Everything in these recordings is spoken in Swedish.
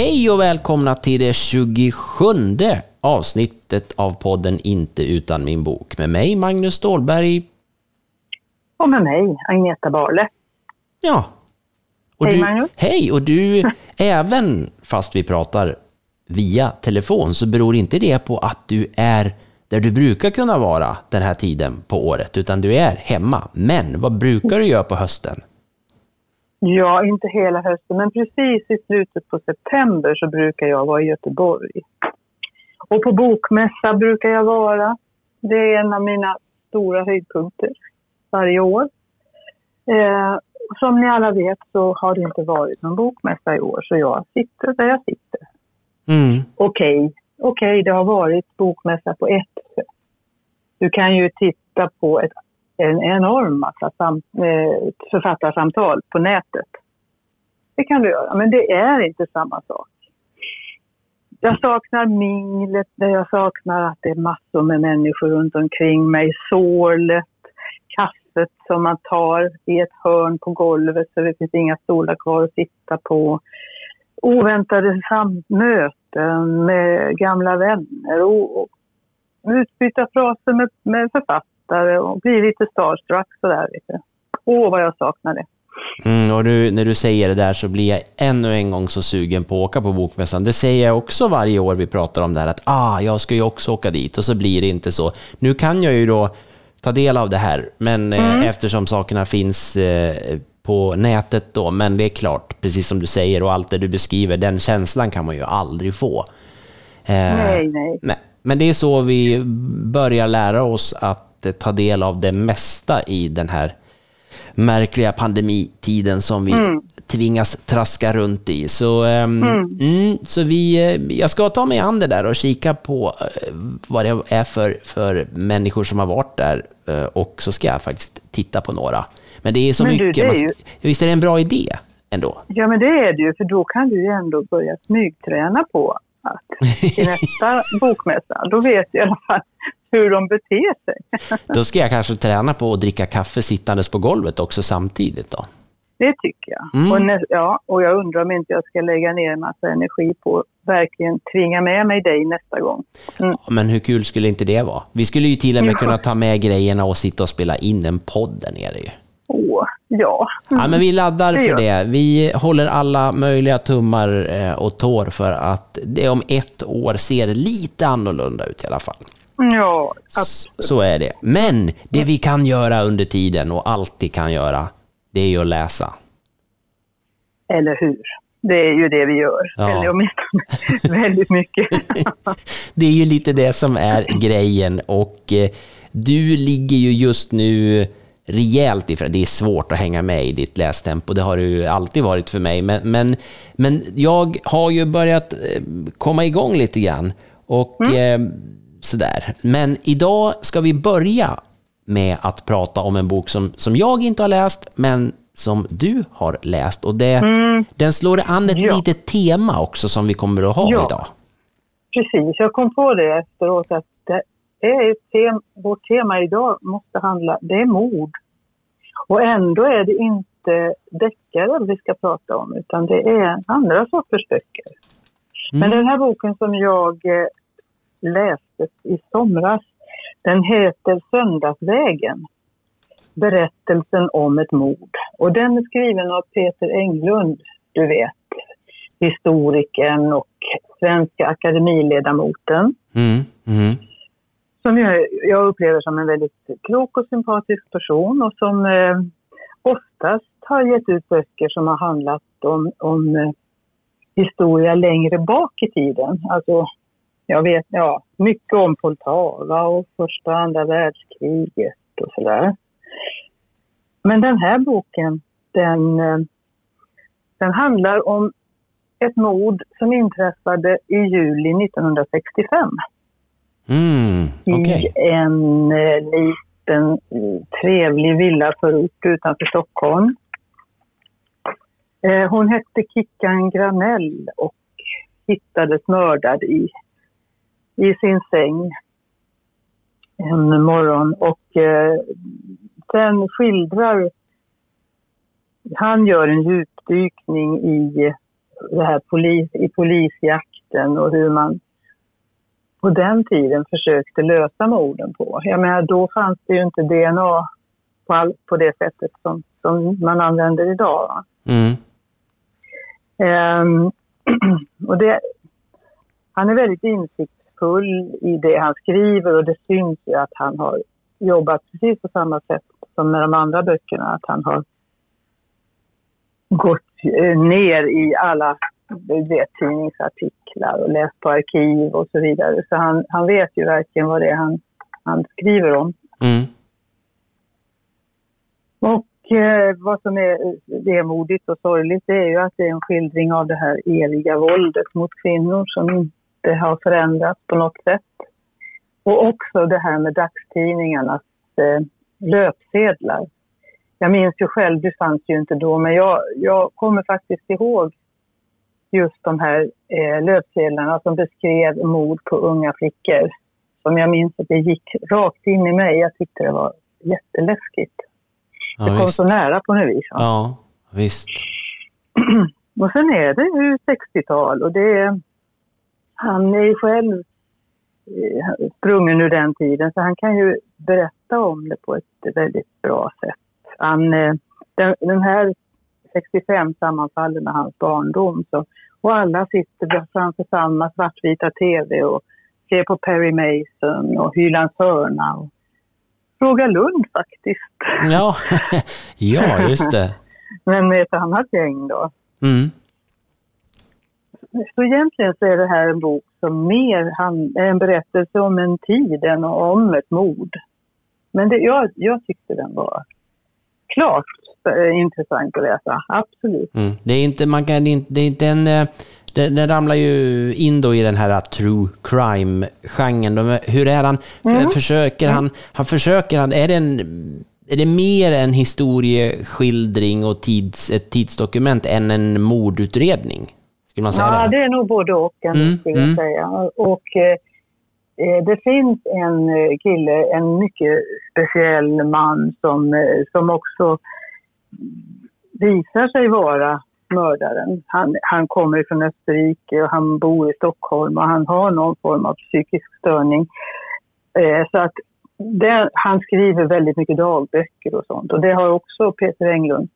Hej och välkomna till det 27 avsnittet av podden Inte utan min bok med mig Magnus Stålberg. Och med mig Agneta Barle. Ja. Och Hej, du, Magnus. Hej och du, även fast vi pratar via telefon så beror inte det på att du är där du brukar kunna vara den här tiden på året, utan du är hemma. Men vad brukar du göra på hösten? Ja, inte hela hösten, men precis i slutet på september så brukar jag vara i Göteborg. Och på bokmässa brukar jag vara. Det är en av mina stora höjdpunkter varje år. Eh, som ni alla vet så har det inte varit någon bokmässa i år, så jag sitter där jag sitter. Mm. Okej, okej, det har varit bokmässa på ett sätt. Du kan ju titta på ett, en enorm massa sam, eh, författarsamtal på nätet. Det kan du göra, men det är inte samma sak. Jag saknar minglet, jag saknar att det är massor med människor runt omkring mig. Sorlet, kaffet som man tar i ett hörn på golvet så det finns inga stolar kvar att sitta på. Oväntade möten med gamla vänner och, och utbyta fraser med, med författare och bli lite starstruck sådär. Åh, vad jag saknar det. Mm, och nu, när du säger det där så blir jag ännu en gång så sugen på att åka på Bokmässan. Det säger jag också varje år vi pratar om det här att ah, jag ska ju också åka dit och så blir det inte så. Nu kan jag ju då ta del av det här, men eh, eftersom sakerna finns eh, på nätet då, men det är klart, precis som du säger och allt det du beskriver, den känslan kan man ju aldrig få. Eh, Nej, nej. men, men det är så vi börjar lära oss att eh, ta del av det mesta i den här märkliga pandemitiden som vi tvingas traska runt i. Så, ehm, mm, så vi, eh, jag ska ta mig an det där och kika på eh, vad det är för, för människor som har varit där och så ska jag faktiskt titta på några. Men det är så Men du, mycket. det är ju- Visst är det en bra idé ändå? Ja, men det är det ju, för då kan du ju ändå börja smygträna på att till nästa bokmässa, då vet jag i alla fall hur de beter sig. Då ska jag kanske träna på att dricka kaffe sittandes på golvet också samtidigt då. Det tycker jag. Mm. Och, nä- ja, och jag undrar om inte jag ska lägga ner en massa energi på att verkligen tvinga med mig dig nästa gång. Mm. Men hur kul skulle inte det vara? Vi skulle ju till och med kunna ta med grejerna och sitta och spela in en podd där nere ju. Åh, ja. Ja, men vi laddar för det. Vi håller alla möjliga tummar eh, och tår för att det om ett år ser lite annorlunda ut i alla fall. Ja, absolut. Så är det. Men det vi kan göra under tiden och alltid kan göra, det är ju att läsa. Eller hur? Det är ju det vi gör. Ja. Eller åtminstone väldigt mycket. Det är ju lite det som är grejen och eh, du ligger ju just nu rejält ifrån. Det är svårt att hänga med i ditt lästempo, det har det ju alltid varit för mig. Men, men, men jag har ju börjat eh, komma igång lite grann och eh, sådär. Men idag ska vi börja med att prata om en bok som, som jag inte har läst, men som du har läst. Och det, den slår an ett Ja. litet tema också som vi kommer att ha Ja. idag. Precis, jag kom på det efteråt att det är ett tem, vårt tema idag måste handla, det är mord. Och ändå är det inte deckare vi ska prata om utan det är andra sorters böcker. Men den här boken som jag eh, läste i somras, den heter Söndagsvägen. Berättelsen om ett mord. Och den är skriven av Peter Englund, du vet, historikern och Svenska akademiledamoten. Mm, mm. Som jag, jag upplever som en väldigt klok och sympatisk person och som eh, oftast har gett ut böcker som har handlat om, om eh, historia längre bak i tiden. Alltså, jag vet ja, mycket om Poltava och första och andra världskriget och sådär. Men den här boken, den, eh, den handlar om ett mord som inträffade i juli 1965 Mm, okej. i en eh, liten trevlig villaförort utanför Stockholm. Eh, hon hette Kickan Granell och hittades mördad i, i sin säng en morgon. Och eh, sen skildrar han gör en djupdykning i det här polis, i polisjakten och hur man på den tiden försökte lösa morden på. Jag menar, då fanns det ju inte DNA på, all, på det sättet som, som man använder idag. Mm. Um, och det, han är väldigt insiktsfull i det han skriver och det syns ju att han har jobbat precis på samma sätt som med de andra böckerna. Att han har gått eh, ner i alla vet, tidningsartiklar och läst på arkiv och så vidare. Så han, han vet ju verkligen vad det är han, han skriver om. Mm. Och eh, vad som är vemodigt och sorgligt det är ju att det är en skildring av det här eviga våldet mot kvinnor som inte har förändrats på något sätt. Och också det här med dagstidningarnas eh, löpsedlar. Jag minns ju själv, det fanns ju inte då, men jag, jag kommer faktiskt ihåg just de här eh, löpsedlarna som beskrev mord på unga flickor. Som jag minns att det gick rakt in i mig. Jag tyckte det var jätteläskigt. Ja, det kom visst. så nära på något vis. Ja, visst. och sen är det ju 60-tal och det är, han är ju själv eh, sprungen ur den tiden så han kan ju berätta om det på ett väldigt bra sätt. Han, eh, den, den här 65 sammanfaller med hans barndom. Så, och alla sitter framför samma svartvita tv och ser på Perry Mason och Hylands hörna och Fråga Lund faktiskt. Ja, ja just det. Men med ett annat gäng då. Mm. Så egentligen så är det här en bok som mer är en berättelse om en tid än om ett mord. Men det, jag, jag tyckte den var klart eh, intressant att läsa, absolut. Mm. Det är inte, man kan inte, det är inte en... Eh, den, den ramlar ju in då i den här true crime-genren. Hur är han? Mm. Försöker han, mm. han försöker han, är det en, är det mer en historieskildring och tids, ett tidsdokument än en mordutredning? Skulle man säga ja, det? det är nog både och, kan mm. jag mm. säga. Och eh, eh, det finns en eh, kille, en mycket speciell man som, eh, som också visar sig vara mördaren. Han, han kommer från Österrike och han bor i Stockholm och han har någon form av psykisk störning. Eh, så att det, han skriver väldigt mycket dagböcker och sånt och det har också Peter Englund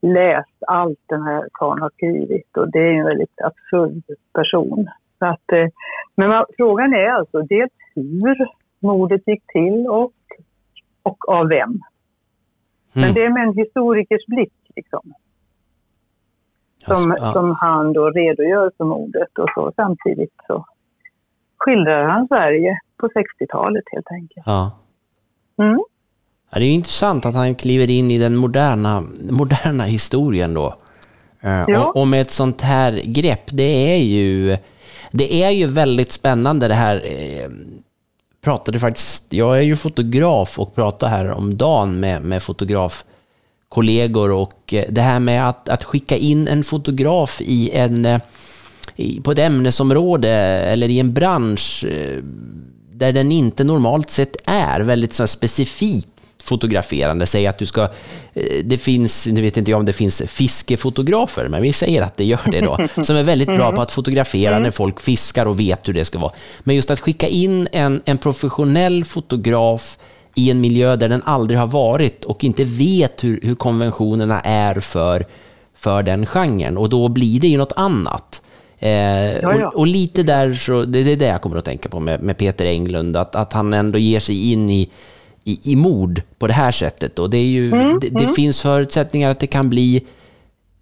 läst allt den här karln har skrivit och det är en väldigt absurd person. Så att, eh, men man, frågan är alltså dels hur mordet gick till och, och av vem. Mm. Men det är med en historikers blick liksom. Som, alltså, ja. som han då redogör för mordet och så samtidigt så skildrar han Sverige på 60-talet helt enkelt. Ja. Mm. Ja. Det är intressant att han kliver in i den moderna, moderna historien då. Eh, ja. Och, och, med ett sånt här grepp, det är ju, det är ju väldigt spännande det här. Eh, pratade faktiskt, jag är ju fotograf och pratade här om dagen med, med fotograf kollegor och eh, det här med att, att skicka in en fotograf i en, i, på ett ämnesområde eller i en bransch där den inte normalt sett är väldigt så specifikt fotograferande. Säg att du ska... Det finns, nu vet inte jag om det finns fiskefotografer, men vi säger att det gör det då, som är väldigt bra på att fotografera när folk fiskar och vet hur det ska vara. Men just att skicka in en, en professionell fotograf i en miljö där den aldrig har varit och inte vet hur, hur konventionerna är för, för den genren. Och då blir det ju något annat. Eh, ja, ja. Och, och, lite där, så, det, det är det jag kommer att tänka på med, med Peter Englund, att, att han ändå ger sig in i, i, i mord på det här sättet. Och det, är ju, mm, det, det mm. finns förutsättningar att det kan bli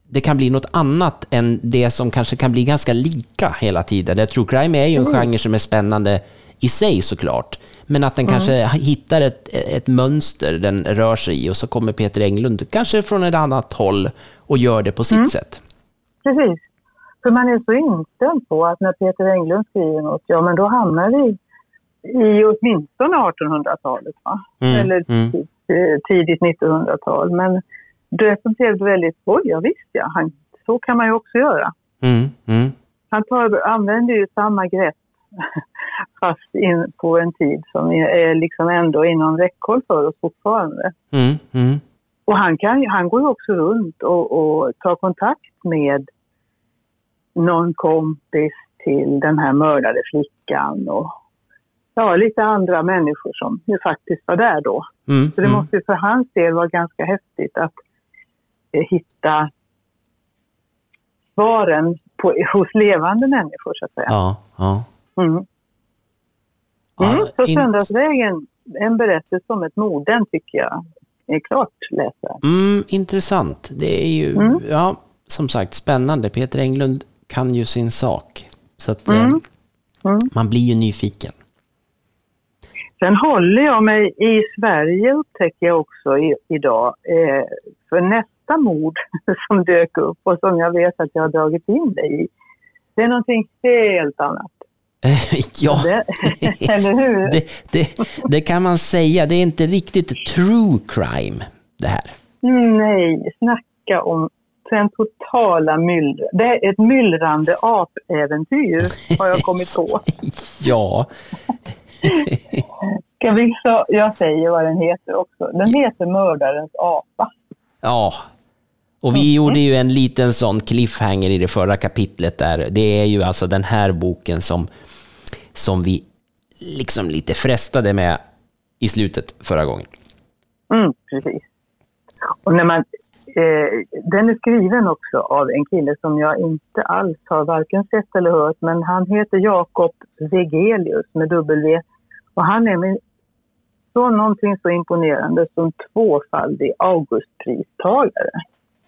det kan bli något annat än det som kanske kan bli ganska lika hela tiden. True crime är ju en mm. genre som är spännande i sig såklart. Men att den mm. kanske hittar ett, ett mönster den rör sig i och så kommer Peter Englund, kanske från ett annat håll, och gör det på sitt mm. sätt. Precis. För man är så inställd på att när Peter Englund skriver något, ja men då hamnar vi i åtminstone 1800-talet. Mm. Eller mm. tidigt 1900-tal. Men det blev väldigt, oj ja visst ja, han, så kan man ju också göra. Mm. Mm. Han tar, använder ju samma grepp fast in på en tid som är liksom ändå inom räckhåll för oss fortfarande. Mm. Och han, kan, han går ju också runt och, och tar kontakt med någon kompis till den här mördade flickan och ja, lite andra människor som ju faktiskt var där då. Mm, Så det mm. måste ju för hans del vara ganska häftigt att eh, hitta svaren på, hos levande människor så att säga. Ja, ja. Mm. Mm, så Söndagsvägen, en berättelse om ett mord, den tycker jag är klart läsvärd. Mm, intressant. Det är ju, Mm. ja, som sagt, spännande. Peter Englund kan ju sin sak. Så att eh, Mm. Mm. man blir ju nyfiken. Sen håller jag mig i Sverige upptäcker jag också i, idag eh, för nästa mord som dök upp och som jag vet att jag har dragit in dig i. Det är någonting helt annat. ja, Det, eller hur? det, det, det kan man säga. Det är inte riktigt true crime, det här. Nej, snacka om den totala myllret. Det är ett myllrande apäventyr har jag kommit på. Ja, Ska vi så, jag säger vad den heter också. Den heter Mördarens apa. ja. Och vi gjorde ju en liten sån cliffhanger i det förra kapitlet där. Det är ju alltså den här boken som, som vi liksom lite frestade med i slutet förra gången. Mm, precis. Och när man, eh, den är skriven också av en kille som jag inte alls har varken sett eller hört, men han heter Jakob Vegelius med W. Och han är så någonting så imponerande som tvåfaldig Augustpristagare.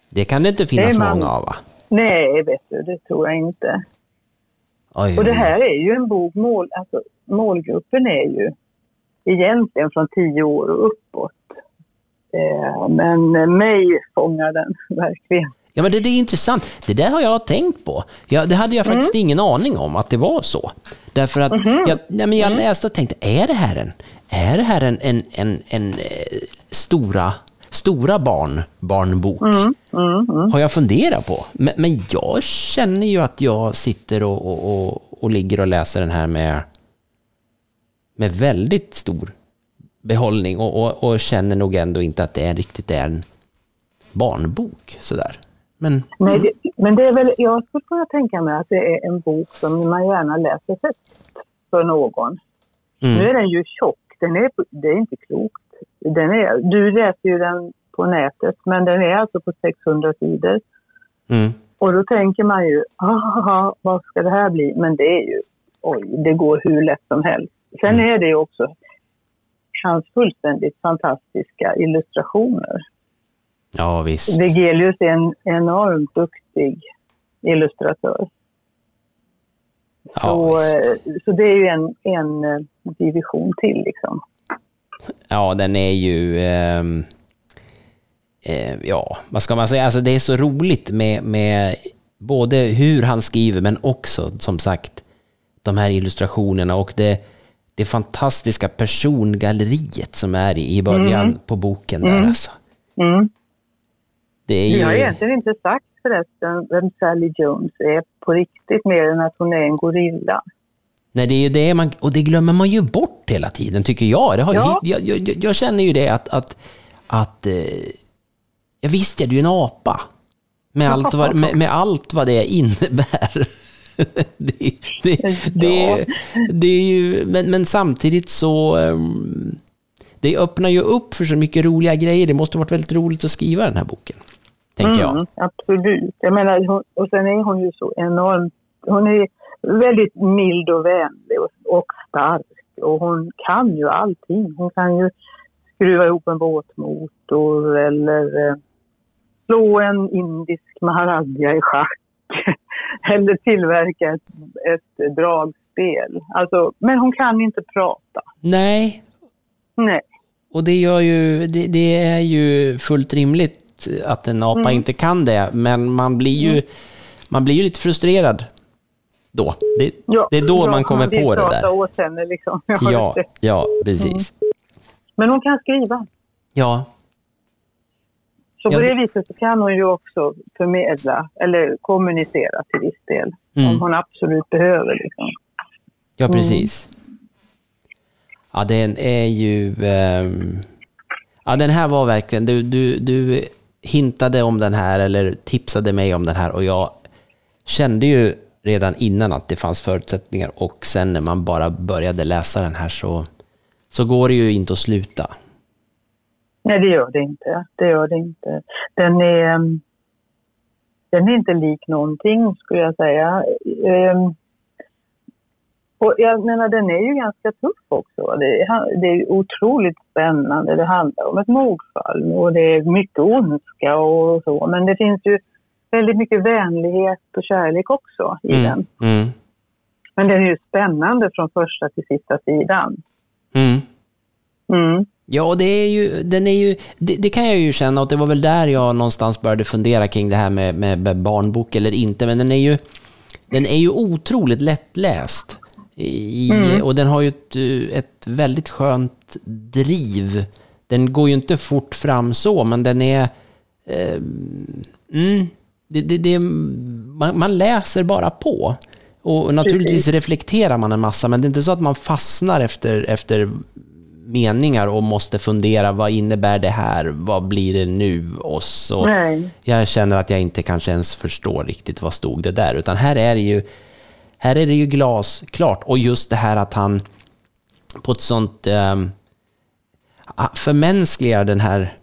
Det kan det inte finnas Det man- många av va? Nej, vet du, det tror jag inte. Oj, Och det här är ju en bok, mål, alltså, målgruppen är ju egentligen från tio år och uppåt. Eh, men mig fångar den verkligen. Ja, men det, det är intressant. Det där har jag tänkt på. Ja, det hade jag faktiskt ingen aning om att det var så. Därför att jag, nej, men jag läste och tänkte, är det här en, är det här en, en, en, en eh, stora, stora barn, barnbok? Har jag funderat på. Men, men jag känner ju att jag sitter och, och, och, och ligger och läser den här med, med väldigt stor behållning och, och, och känner nog ändå inte att det är riktigt är en barnbok sådär. Men Nej, det, men det är väl, jag skulle kunna tänka mig att det är en bok som man gärna läser högt för någon. Mm. Nu är den ju tjock, den är, det är inte klokt. Den är, du läser ju den på nätet, men den är alltså på 600 sidor. mm, Och då tänker man ju, "Haha, vad ska det här bli? Men det är ju, oj, det går hur lätt som helst. Sen Mm. är det ju också hans fullständigt fantastiska illustrationer. Ja visst. Vegelius är en enormt duktig illustratör. Ja, så, visst. eh, så det är ju en, en eh, division till liksom. Ja, den är ju... ehm, eh, ja, vad ska man säga? Alltså, det är så roligt med, med både hur han skriver, men också, som sagt, de här illustrationerna och det, det fantastiska persongalleriet som är i, i början på boken. Där, alltså. Mm. Det är Vi har ju... egentligen inte sagt förresten vem Sally Jones är på riktigt mer än att hon är en gorilla. Nej, det är ju det man, och det glömmer man ju bort hela tiden, tycker jag. Det har, Ja. jag, jag, jag, jag känner ju det att, att, att eh, ja, visst är du en apa. Med allt vad, med, med allt vad det innebär. det, det, det, det är ju, men, men samtidigt så, ehm, det öppnar ju upp för så mycket roliga grejer. Det måste ha varit väldigt roligt att skriva den här boken, tänker jag. Mm, absolut. Jag menar, och sen är hon ju så enormt... Hon är väldigt mild och vänlig och, och stark. Och hon kan ju allting. Hon kan ju skruva ihop en båtmotor eller eh, slå en indisk maharadja i schack. eller tillverka ett, ett dragspel. Alltså, men hon kan inte prata. Nej, Nej. Och det, gör ju, det, det är ju fullt rimligt att en apa Mm. inte kan det, men man blir ju, man blir ju lite frustrerad då. Det, Ja, det är då ja, man kommer vill på det där. åt henne liksom. Ja, Ja, ja, precis. Men hon kan skriva. Ja, Så på det- viset så kan hon ju också förmedla eller kommunicera till viss del. Mm. Om hon absolut behöver. Liksom. ja precis. Ja, den är ju... ehm, ja, den här var verkligen... Du, du, du hintade om den här, eller tipsade mig om den här, och jag kände ju redan innan att det fanns förutsättningar och sen när man bara började läsa den här så, så går det ju inte att sluta. Nej, det gör det inte. Det gör det inte. Den är, mm, den är inte lik någonting, skulle jag säga. Um, och jag menar, den är ju ganska tuff också. Det är, det är otroligt spännande. Det handlar om ett mordfall och det är mycket ondska och så. Men det finns ju väldigt mycket vänlighet och kärlek också i mm. den. Mm. Men den är ju spännande från första till sista sidan. Mm. Mm. Ja, det, är ju, den är ju, det, det, kan jag ju känna och det var väl där jag någonstans började fundera kring det här med, med barnbok eller inte. Men den är ju, den är ju otroligt lättläst. I, mm. Och den har ju ett, ett väldigt skönt driv. Den går ju inte fort fram så, men den är... Eh, mm, det, det, det, man, man, läser bara på. Och naturligtvis Precis. reflekterar man en massa, men det är inte så att man fastnar efter, efter meningar och måste fundera vad innebär det här, vad blir det nu? Och så Nej. Jag känner att jag inte kanske ens förstår riktigt vad stod det där, utan här är det ju, här är det ju glasklart. Och just det här att han på ett sånt eh, förmänskligar den här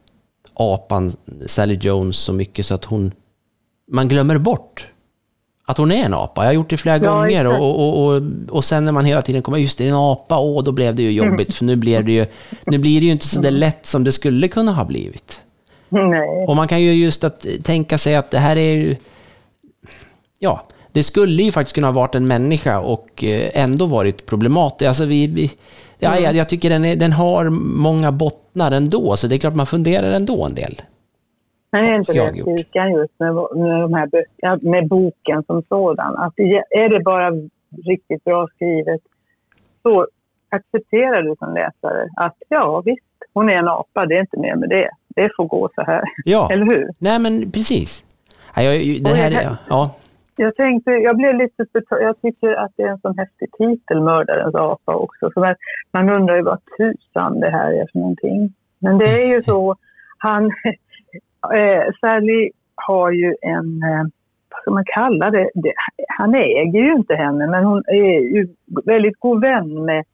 apan Sally Jones så mycket så att hon man glömmer bort att hon är en apa. Jag har gjort det flera ja, gånger och, och, och, och sen när man hela tiden kommer, just det, en apa, åh, då blev det ju jobbigt. Mm. För nu blir det ju, nu blir det ju inte så där lätt som det skulle kunna ha blivit. Nej. Och man kan ju just att tänka sig att det här är ju, ja, det skulle ju faktiskt kunna ha varit en människa och eh, ändå varit problematiskt. Alltså vi, vi ja, jag, mm. jag tycker den, är, den har många bottnar ändå, så det är klart man funderar ändå en del. Men är inte det styrkan just med, med, de här med boken som sådan? Att är det bara riktigt bra skrivet så accepterar du som läsare att ja visst, hon är en apa, det är inte mer med det. Det får gå så här. Ja. Eller hur? Nej men precis. Ja, jag, det här är, ja. Jag tänkte, jag blev lite jag tycker att det är en sån häftig titel, Mördarens apa också. För man, man undrar ju vad tusan det här är för någonting. Men det är ju så, han, eh, Sally har ju en, eh, vad ska man kalla det? det? Han äger ju inte henne, men hon är ju väldigt god vän med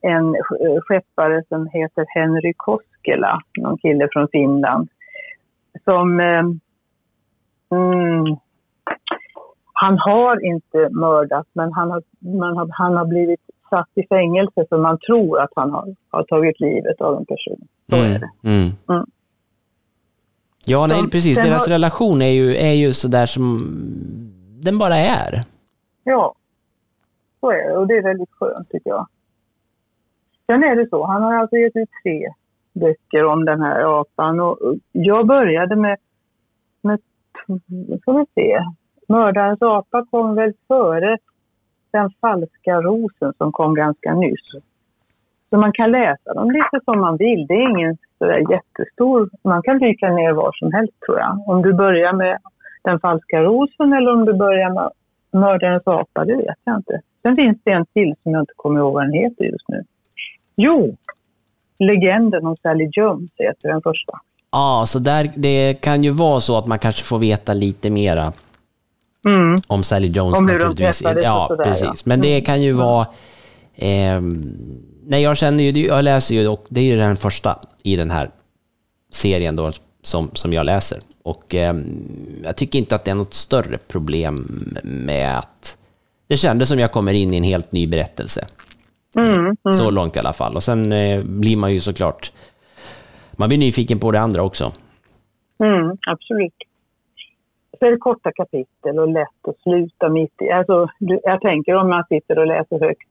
en eh, skeppare som heter Henry Koskela, någon kille från Finland. Som... Eh, mm, han har inte mördat, men han har, man har, han har blivit satt i fängelse för man tror att han har, har tagit livet av en person. Så mm, är det. Mm. Mm. Ja, nej, precis. Deras har... relation är ju, är ju sådär som den bara är. Ja, så är det. Och det är väldigt skönt tycker jag. Sen är det så, han har alltså gett ut tre böcker om den här apan och jag började med, med ska vi se, Mördarens apa kom väl före Den falska rosen som kom ganska nyss. Så man kan läsa dem lite som man vill. Det är ingen sådär jättestor... Man kan dyka ner var som helst tror jag. Om du börjar med Den falska rosen eller om du börjar med Mördarens apa, det vet jag inte. Sen finns det en till som jag inte kommer ihåg vad den heter just nu. Jo, Legenden om Sally Jones heter den första. Ja, så där, det kan ju vara så att man kanske får veta lite mera mm. om Sally Jones om naturligtvis. De ja, sådär, precis. Ja. Men det kan ju mm. vara... Eh, nej, jag känner ju, jag läser ju, och det är ju den första i den här serien då, som, som jag läser. Och eh, jag tycker inte att det är något större problem med att... Det kändes som jag kommer in i en helt ny berättelse. Mm, mm. Så långt i alla fall. Och sen eh, blir man ju såklart... Man blir nyfiken på det andra också. Mm, absolut. Så är det korta kapitel och lätt att sluta mitt i. Alltså, jag tänker om man sitter och läser högt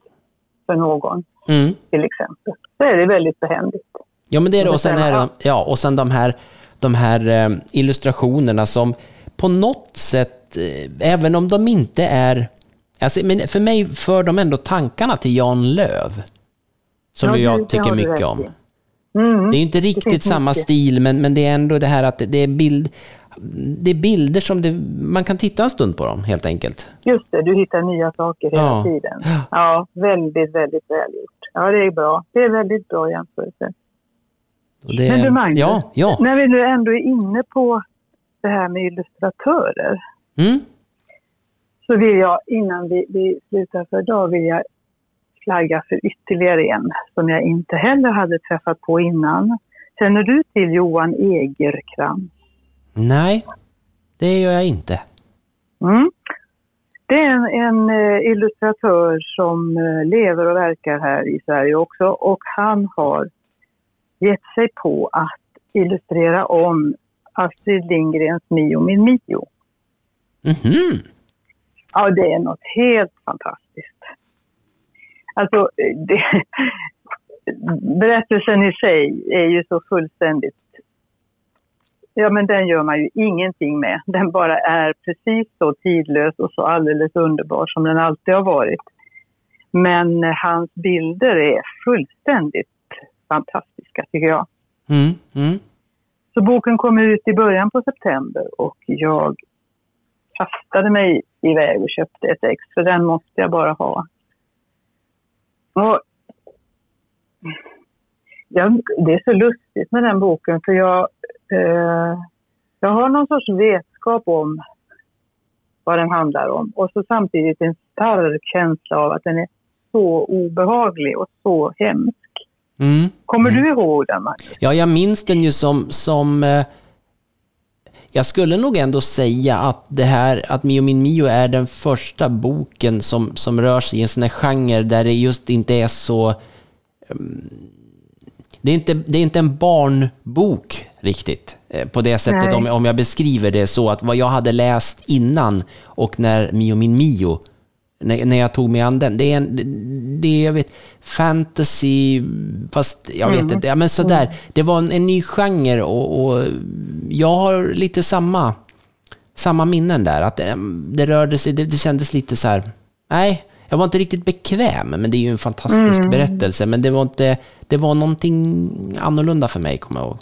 för någon, mm. till exempel. Så är det väldigt behändigt. Ja, men det är det. Och sen, är ja, och sen de här, de här eh, illustrationerna som på något sätt, eh, även om de inte är... Alltså, men för mig för de ändå tankarna till Jan Löv. Som ja, jag tycker mycket om. Mm. Det är inte riktigt samma mycket. stil, men, men det är ändå det här att det är bild det är bilder som det, man kan titta en stund på dem helt enkelt. Just det, du hittar nya saker hela ja. tiden. Ja, väldigt, väldigt välgjort. Ja, det är bra. Det är väldigt bra jämförelse. Det, Men du Magnus, ja, ja. när vi nu ändå är inne på det här med illustratörer. Mm. så vill jag innan vi, vi slutar för idag vill jag flagga för ytterligare en som jag inte heller hade träffat på innan. Känner du till Johan Egerkrans? Nej, det gör jag inte. Mm. Det är en, en eh, illustratör som eh, lever och verkar här i Sverige också och han har gett sig på att illustrera om Astrid Lindgrens Mio min Mio. Mhm. Ja, det är något helt fantastiskt. Alltså, det, berättelsen i sig är ju så fullständigt... Ja, men den gör man ju ingenting med. Den bara är precis så tidlös och så alldeles underbar som den alltid har varit. Men hans bilder är fullständigt fantastiska, tycker jag. Mm, mm. Så boken kom ut i början på september och jag kastade mig iväg och köpte ett ex, för den måste jag bara ha. Och ja, det är så lustigt med den boken för jag, eh, jag har någon sorts vetskap om vad den handlar om och så samtidigt en stark känsla av att den är så obehaglig och så hemsk. Mm. Kommer du ihåg den, Magnus? Ja, jag minns den ju som, som eh, jag skulle nog ändå säga att det här, att Mio min Mio är den första boken som, som rör sig i en sån här genre där det just inte är så... mm, det är inte, det är inte en barnbok riktigt, eh, på det sättet Nej. om, om jag beskriver det så att vad jag hade läst innan och när Mio min Mio, när, när jag tog mig an den, det är en, det är, jag vet, fantasy, fast jag vet inte, ja men sådär. Det var en, en ny genre och, och jag har lite samma, samma minnen där. Att det, det rörde sig, det, det kändes lite så här. nej, jag var inte riktigt bekväm, men det är ju en fantastisk berättelse. Men det var inte, det var någonting annorlunda för mig, kommer jag ihåg.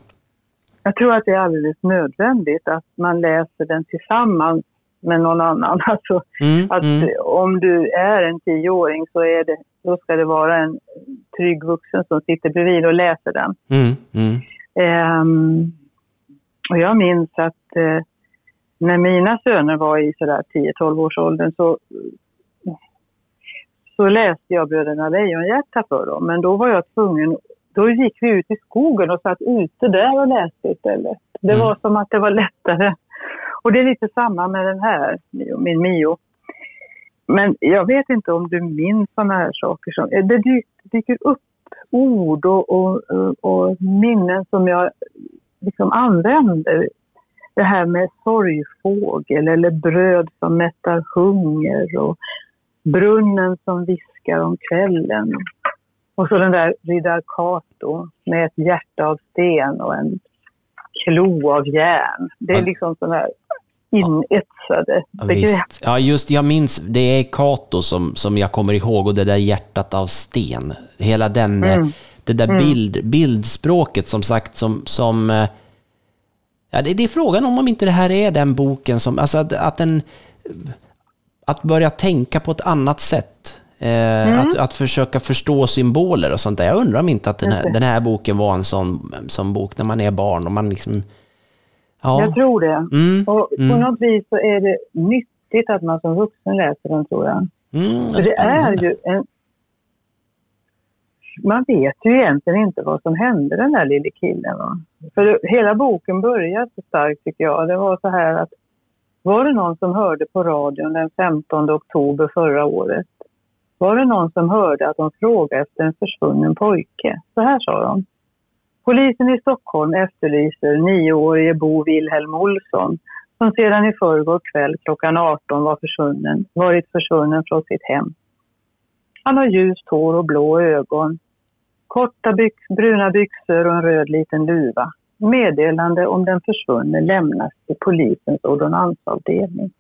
Jag tror att det är alldeles nödvändigt att man läser den tillsammans med någon annan. Alltså, Mm, att mm. om du är en tioåring så är det, då ska det vara en trygg vuxen som sitter bredvid och läser den. Mm, mm, Ehm, och jag minns att eh, när mina söner var i sådär 10-12 års åldern så, så läste jag Bröderna Lejonhjärta för dem. Men då var jag tvungen, då gick vi ut i skogen och satt ute där och läste istället. Det Mm. var som att det var lättare. Och det är lite samma med den här, min Mio. Men jag vet inte om du minns sådana här saker som, det dy- dyker upp ord och, och, och minnen som jag liksom använder. Det här med sorgfågel eller bröd som mättar hunger och brunnen som viskar om kvällen. Och så den där riddar Kato med ett hjärta av sten och en klo av järn. Det är liksom sådana här inetsade Ja, begrepp. Ja, just jag minns, det är Kato som, som jag kommer ihåg och det där hjärtat av sten. Hela den, eh, det där bild, bildspråket som sagt som, som eh, ja, det, det är frågan om om inte det här är den boken som, alltså att, att den, att börja tänka på ett annat sätt. Eh, att, att försöka förstå symboler och sånt där. Jag undrar om inte att den här, den här boken var en sån, sån bok när man är barn och man liksom, ja. Jag tror det. Mm, Och på mm. något vis så är det nyttigt att man som vuxen läser den, tror jag. Mm, För det är ju en... Man vet ju egentligen inte vad som hände den där lille killen. Va? För hela boken börjar så starkt tycker jag. Det var så här att var det någon som hörde på radion den 15 oktober förra året? Var det någon som hörde att de frågade efter en försvunnen pojke? Så här sa de. Polisen i Stockholm efterlyser nioårige Bo Wilhelm Olsson som sedan i förrgår kväll klockan 18 var försvunnen, varit försvunnen från sitt hem. Han har ljust hår och blå ögon, korta byx, bruna byxor och en röd liten luva. Meddelande om den försvunne lämnas till polisens ordonnansavdelning.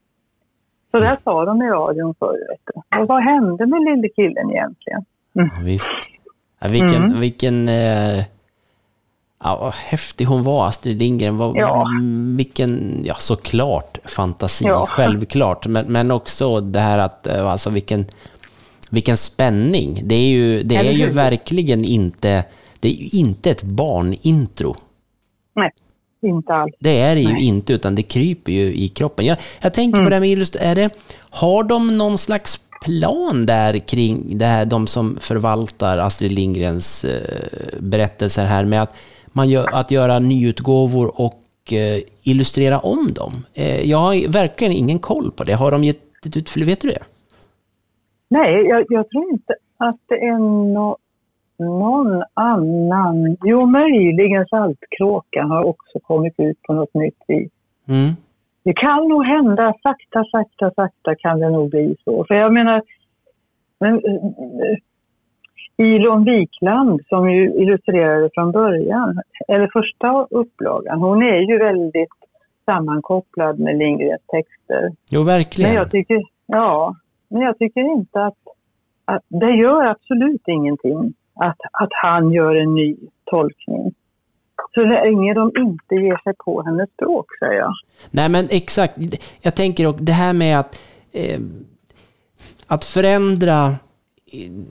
Så där sa de i radion förr. Och vad hände med lille killen egentligen? Ja, Visst. Ja, vilken, Mm. vilken eh, ja, vad häftig hon var, Astrid Lindgren. Vad, Ja. mm, Vilken, ja såklart fantasi, Ja. självklart. Men, men också det här att, eh, alltså vilken, vilken spänning. Det är ju, det är ju verkligen inte, det är ju inte ett barnintro. Nej. inte alls. Det är det ju Nej. inte, utan det kryper ju i kroppen. Jag, jag tänker på Mm. det här med illustration. Är det, har de någon slags plan där kring det här, de som förvaltar Astrid Lindgrens eh, berättelser här med att, man gör, att göra nyutgåvor och eh, illustrera om dem? Eh, jag har verkligen ingen koll på det. Har de gett ut, vet du det? Nej, jag, jag tror inte att det är no, någon annan. Jo, möjligen Saltkråkan har också kommit ut på något nytt vis. Mm. Det kan nog hända, sakta, sakta, sakta kan det nog bli så. För jag menar, men, eh, Ilon Wikland som ju illustrerade från början, eller första upplagan, hon är ju väldigt sammankopplad med Lindgrens texter. Jo, Men verkligen. jag tycker, ja, men jag tycker inte att, att det gör absolut ingenting att, att han gör en ny tolkning. Så länge de inte ger sig på hennes språk, säger jag. Nej, men exakt. Jag tänker också det här med att, eh, att förändra,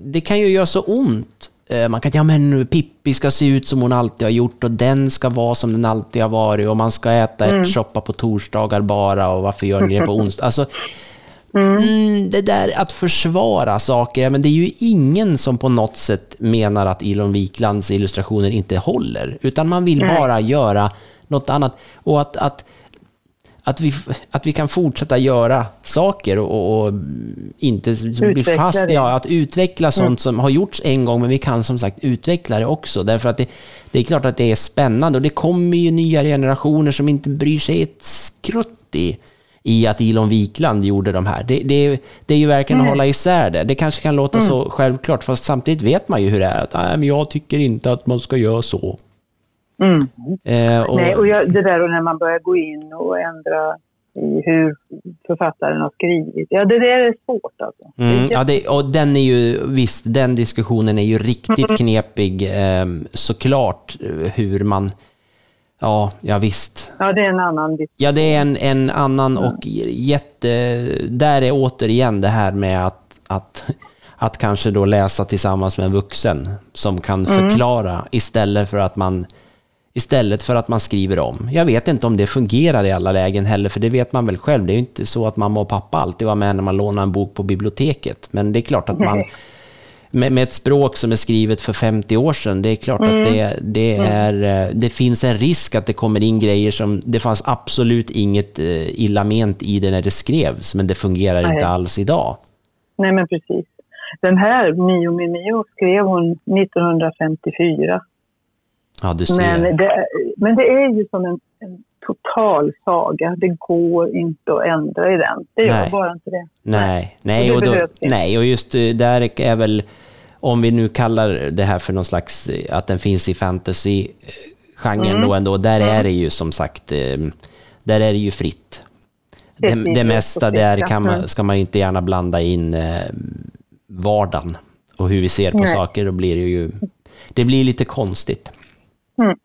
det kan ju göra så ont. Eh, man kan ja men Pippi ska se ut som hon alltid har gjort och den ska vara som den alltid har varit och man ska äta ärtsoppa på torsdagar bara och varför gör ni det på onsdag? Alltså, mm, det där att försvara saker, men det är ju ingen som på något sätt menar att Elon Wiklands illustrationer inte håller, utan man vill Nej. bara göra något annat. Och att, att att vi, att vi kan fortsätta göra saker och, och, inte bli fast det. ja, att utveckla sånt som har gjorts en gång, men vi kan som sagt utveckla det också. Därför att det, det är klart att det är spännande och det kommer ju nya generationer som inte bryr sig ett skrutt i, i att Elon Wikland gjorde de här. Det, det, det är ju verkligen att hålla isär det. Det kanske kan låta så självklart, fast samtidigt vet man ju hur det är. Att, Nej, men jag tycker inte att man ska göra så. Mm. Eh, och, Nej, och jag, det där och när man börjar gå in och ändra i hur författaren har skrivit. Ja, det där är svårt alltså. Mm, ja, det, och den är ju, visst, den diskussionen är ju riktigt knepig eh, såklart, hur man, ja, ja visst. Ja, det är en annan. Ja, det är en, en annan och jätte, där är återigen det här med att, att, att kanske då läsa tillsammans med en vuxen som kan förklara istället för att man Istället för att man skriver om. Jag vet inte om det fungerar i alla lägen heller, för det vet man väl själv. Det är ju inte så att mamma och pappa alltid var med när man lånade en bok på biblioteket. Men det är klart att man. Med, med ett språk som är skrivet för 50 år sedan, det är klart att det, det, är, eh, det finns en risk att det kommer in grejer som, det fanns absolut inget eh, illa ment i det när det skrevs, men det fungerar Nej. inte alls idag. Nej, men precis. Den här, Mio Mio Mio, skrev hon 1954. Ja, du ser. Men det, men det är ju som en, en total saga. Det går inte att ändra i den. Det gör Nej. bara inte det. Nej, nej, och, då, nej och just eh, där är väl, om vi nu kallar det här för någon slags, eh, att den finns i fantasy-genren Mm. då ändå, där är det ju som sagt, eh, där är det ju fritt. Det Det, det mesta där kan man, Mm. ska man inte gärna blanda in eh, vardagen och hur vi ser på Nej. saker, då blir det ju, det blir lite konstigt. Mm.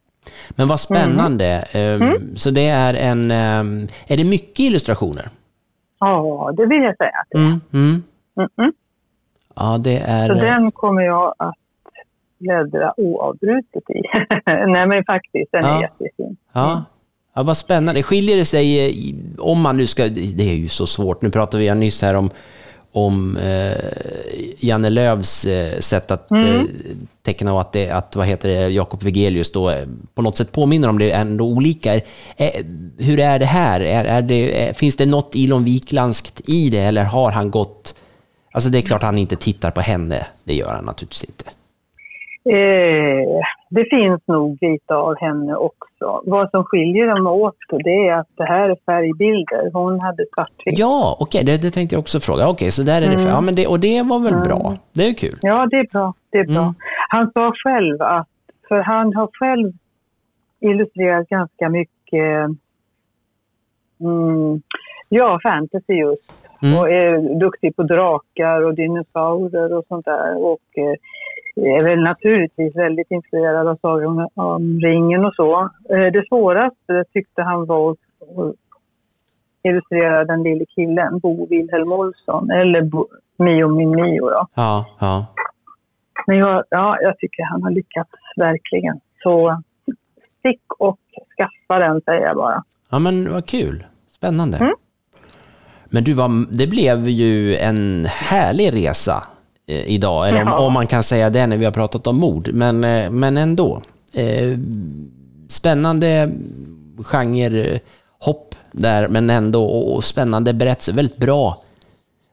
Men vad spännande. Eh, Så det är en, eh, är det mycket illustrationer? Ja, det vill jag säga. att det är. Mm, mm. Mm -mm. Ja, det är... Så den kommer jag att bläddra oavbrutet i. Nej, men faktiskt, den Ja. är jättefin. Ja. ja, vad spännande. Skiljer det sig, eh, om man nu ska, det är ju så svårt, nu pratade vi nyss här om, om eh, Janne Lööfs eh, sätt att eh, teckna och att, det, att vad heter det, Jakob Wigelius då eh, på något sätt påminner om det ändå olika. Eh, hur är det här? Är, är det, eh, finns det något Ilon Wiklanskt i det eller har han gått... Alltså det är klart han inte tittar på henne, det gör han naturligtvis inte. Eh, det finns nog lite av henne också. Vad som skiljer dem åt det är att det här är färgbilder. Hon hade svartvitt. Ja, okej, det, det tänkte jag också fråga. Okej, så där är det. Ja, men det, och det var väl bra? Det är kul. Ja, det är bra. Det är bra. Mm. Han sa själv att, för han har själv illustrerat ganska mycket, mm, ja, fantasy just. Mm. Och är duktig på drakar och dinosaurier och sånt där. Och eh, är väl naturligtvis väldigt influerad av Sagan om ringen och så. Eh, det svåraste tyckte han var att illustrera den lille killen, Bo Wilhelm Olsson, eller Bo, Mio min Mio då. Ja, ja. Men jag, ja, jag tycker han har lyckats verkligen. Så stick och skaffa den säger jag bara. Ja, men vad kul. Spännande. Mm. Men du, var, det blev ju en härlig resa idag, eller om, om man kan säga det när vi har pratat om mord, men, eh, men ändå. Eh, spännande genrehopp där, men ändå och, och spännande berättelser. Väldigt bra,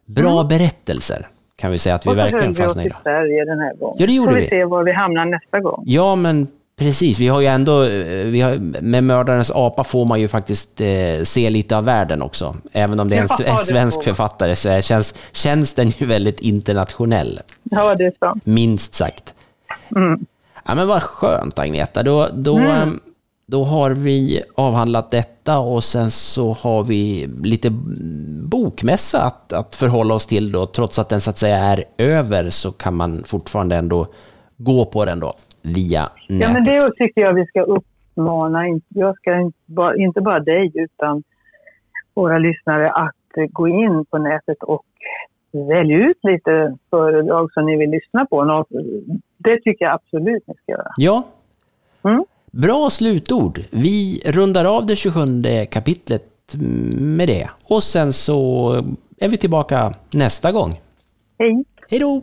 bra berättelser kan vi säga att vi Mm. och så verkligen höll vi oss fastnade i. i Sverige den här gången. Ja, det gjorde Får vi vi. se var vi hamnar nästa gång. Ja, men precis. Vi har ju ändå, eh, vi har, med Mördarens apa får man ju faktiskt eh, se lite av världen också. Även om det är en Ja, det svensk författare så är, känns, känns den ju väldigt internationell, Ja, det är sant. minst sagt. Mm. Ja, men vad skönt Agneta. Då, då, eh, då har vi avhandlat detta och sen så har vi lite bokmässa att, att förhålla oss till då. Trots att den så att säga är över så kan man fortfarande ändå gå på den då via nätet. Ja, men det tycker jag vi ska uppmana, jag ska inte bara, inte bara dig utan våra lyssnare att gå in på nätet och välja ut lite föredrag som ni vill lyssna på. Något, det tycker jag absolut ni ska göra. Ja. Mm. Bra slutord. Vi rundar av det 27 kapitlet med det. Och sen så är vi tillbaka nästa gång. Hej! Hej då!